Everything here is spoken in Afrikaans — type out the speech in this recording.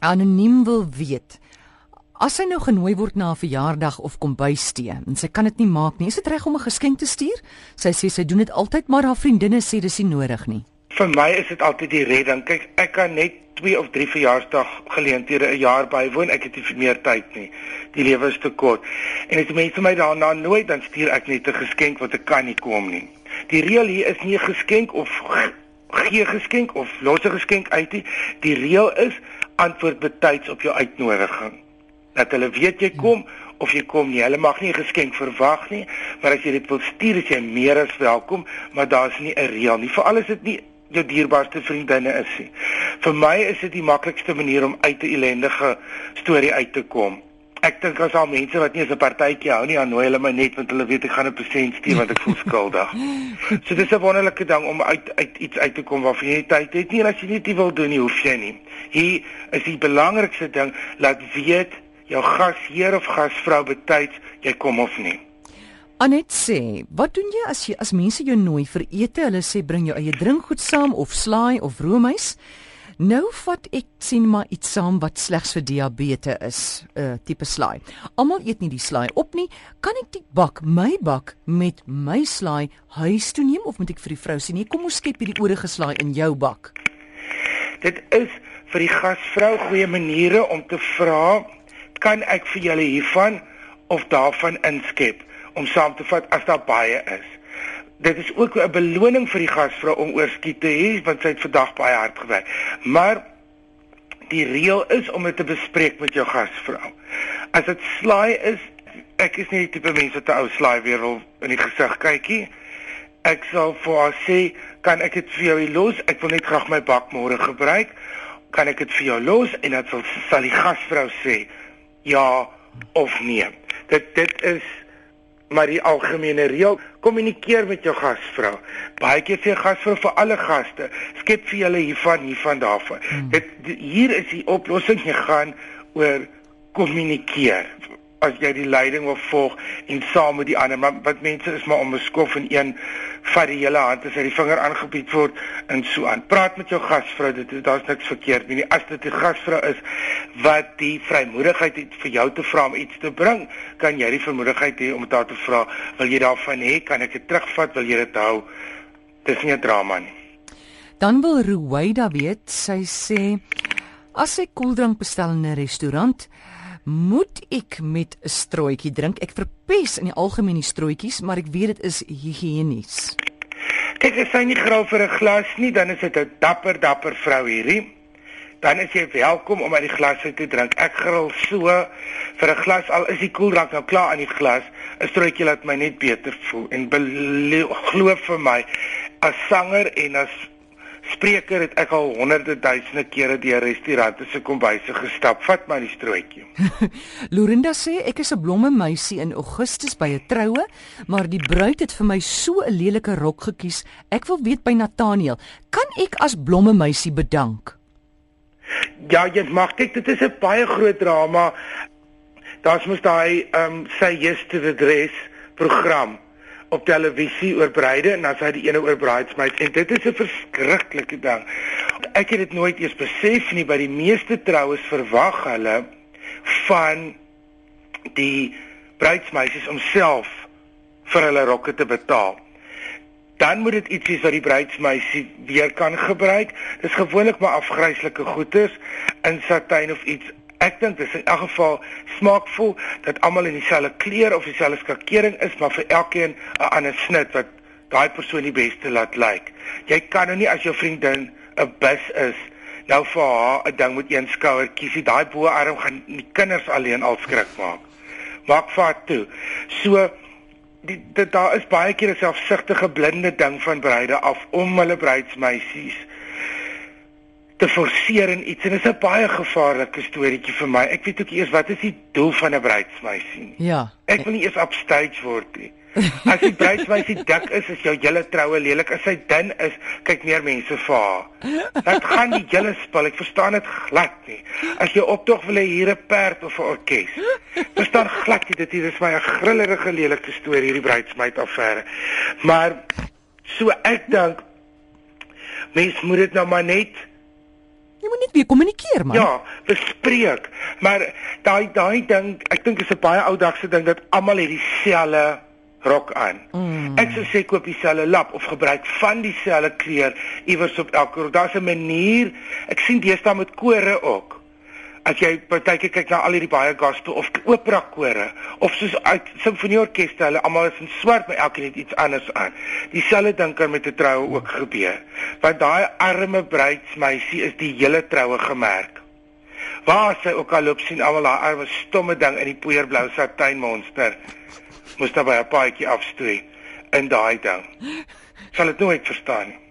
anoniem wil weet. As sy nou genooi word na 'n verjaardag of kom bystee en sy kan dit nie maak nie, is dit reg om 'n geskenk te stuur? Sy sê sy doen dit altyd, maar haar vriendinne sê dis nie nodig nie. Vir my is dit altyd die redding. Kyk, ek kan net 2 of 3 verjaarsdag geleenthede 'n jaar bywoon. Ek het nie meer tyd nie. Die lewe is te kort. En as mense my daarna nooi, dan stuur ek net 'n geskenk wat ek kan nie kom nie. Die reël hier is nie 'n geskenk of gee geskenk of los 'n geskenk uit nie. Die reël is antwoord betyds op jou uitnodiging. Dat hulle weet jy kom of jy kom nie. Hulle mag nie 'n geskenk verwag nie, maar as jy dit wil stuur, is jy meer as welkom, maar daar's nie 'n reël nie. Veral is dit nie jou dierbaarste vriendinne is nie. Vir my is dit die maklikste manier om uit 'n ellendige storie uit te kom. Ek dink as al mense wat nie eens 'n partytjie hou nie, dan nooi hulle my net want hulle weet ek gaan 'n present stuur want ek voel skuldig. so dis 'n wonderlike ding om uit uit iets uit te kom waarvan jy nie tyd het nie en as jy nie dit wil doen nie, hoef jy nie. Hier is die belangrikste ding, laat weet jou gasheer of gasvrou betyds jy kom of nie. Anet sê, wat doen jy as jy as mense jou nooi vir ete? Hulle sê bring jou eie drinkgoed saam of slaai of roomys. Nou vat ek sien maar iets saam wat slegs vir diabetes is, 'n uh, tipe slaai. Almal eet nie die slaai op nie. Kan ek die bak, my bak met my slaai huis toe neem of moet ek vir die vrou sê nee, kom ons skep hierdie oorige slaai in jou bak? Dit is vir die gasvrou goeie maniere om te vra, kan ek vir julle hiervan of daarvan inskep om saam te vat as daar baie is dit is ook 'n beloning vir die gasvrou om oorskiet te hê want sy het vandag baie hard gewerk. Maar die reël is om dit te bespreek met jou gasvrou. As dit slaai is, ek is nie die tipe mens wat 'n ou slaai weer wil in die gesig kykie. Ek sal vir haar sê, "Kan ek dit vir jou los? Ek wil net graag my bak môre gebruik. Kan ek dit vir jou los?" En dan sal sal die gasvrou sê, "Ja of nee." Dit dit is maar die algemene reël kommunikeer met jou gasvrou. Baie keer sê gasvrou vir alle gaste, skep vir julle hiervan, hiervan daarvan. Hmm. Dit hier is die oplossing, jy gaan oor kommunikeer as jy die leiding wil volg en saam met die ander maar wat mense is maar om 'n skof in een vat die hele hand as hy die vinger aangebied word en so aan. Praat met jou gasvrou dit daar's niks verkeerd nie. As dit 'n gasvrou is wat die vrymoedigheid het vir jou te vra om iets te bring kan jy die vermoedigheid hê om daar te vra wil jy daarvan hê? Kan ek dit terugvat? Wil jy dit hou? Dis nie 'n drama nie. Dan wil Ruwaida weet sy sê as ek koeldrank bestel in 'n restaurant moet ek met 'n strooitjie drink. Ek verpes in die algemeen die strooitjies, maar ek weet dit is higiënies. Kyk, as jy nie graag vir 'n glas nie, dan is dit 'n dapper dapper vrou hierdie. Dan is jy welkom om uit die glas uit te drink. Ek gril so vir 'n glas al is die koeldrank nou klaar aan die glas. 'n Strooitjie laat my net beter voel en glo vir my as sanger en as spreker het ek al honderde duisende kere deur restaurante se kombuise gestap. Vat maar die strootjie. Lorinda sê ek is 'n blomme meisie in Augustus by 'n troue, maar die bruid het vir my so 'n lelike rok gekies. Ek wil weet by Nathaniel, kan ek as blomme meisie bedank? Ja, jy mag kyk, dit is 'n baie groot drama. Daar's mos daai ehm um, say yes to the dress program op televisie oor bruide en dan sy die ene oor bridesmaids en dit is 'n verskriklike ding. Ek het dit nooit eers besef nie by die meeste troues verwag hulle van die bruidsmeisies om self vir hulle rokke te betaal. Dan moet dit iets wees wat die bruidsmeisie weer kan gebruik. Dis gewoonlik maar afgryslike goeder in satijn of iets Ek dink dit is in elk geval smaakvol dat almal in dieselfde kleur of dieselfde skakering is, maar vir elkeen 'n ander snit wat daai persoon die beste laat lyk. Like. Jy kan nou nie as jou vriendin 'n bus is, nou vir haar 'n ding met een skouer kiesie, daai boarm gaan die kinders alleen al skrik maak. Maak vat toe. So die, die daar is baie keer 'n selfsugtige blinde ding van bruide af om hulle bruidsmeisies te forceer in iets en dit is 'n baie gevaarlike storieetjie vir my. Ek weet ook eers wat is die doel van 'n bruidsmeisie nie. Ja. Ek wil nie eers upstage word nie. As die bruidsmeisie dik is, is jou hele troue lelik. As sy dun is, kyk meer mense vir haar. Dit gaan nie julle spel. Ek verstaan dit glad nie. As jy optog wil hê hier 'n perd of 'n orkes. Verstaan glad nie dit hier is my 'n grillerige lelike storie hierdie bruidsmeid affære. Maar so ek dink mens moet dit nou maar net Jy moet net weer kommunikeer man. Ja, bespreek. Maar daai daai ding, ek dink is 'n baie oudagse ding dat almal het dieselfde rok aan. Mm. Ek sou sê koop dieselfde lap of gebruik van dieselfde kleur iewers op elke. Daar's 'n manier. Ek sien deesdae met kore ook as jy partykeer kyk na al hierdie baie gospel of opera kore of soos uit simfonieorkeste hulle almal is in swart maar elkeen het iets anders aan. Dieselfde ding kan met 'n troue ook gebeur. Want daai arme bruidsmeisie is die hele troue gemerk. Waar sy ook al loop sien almal daai arme stomme ding in die poeierblou satijnmonster. Moes daar by 'n paadjie afstoei in daai ding. Sal dit nooit verstaan nie.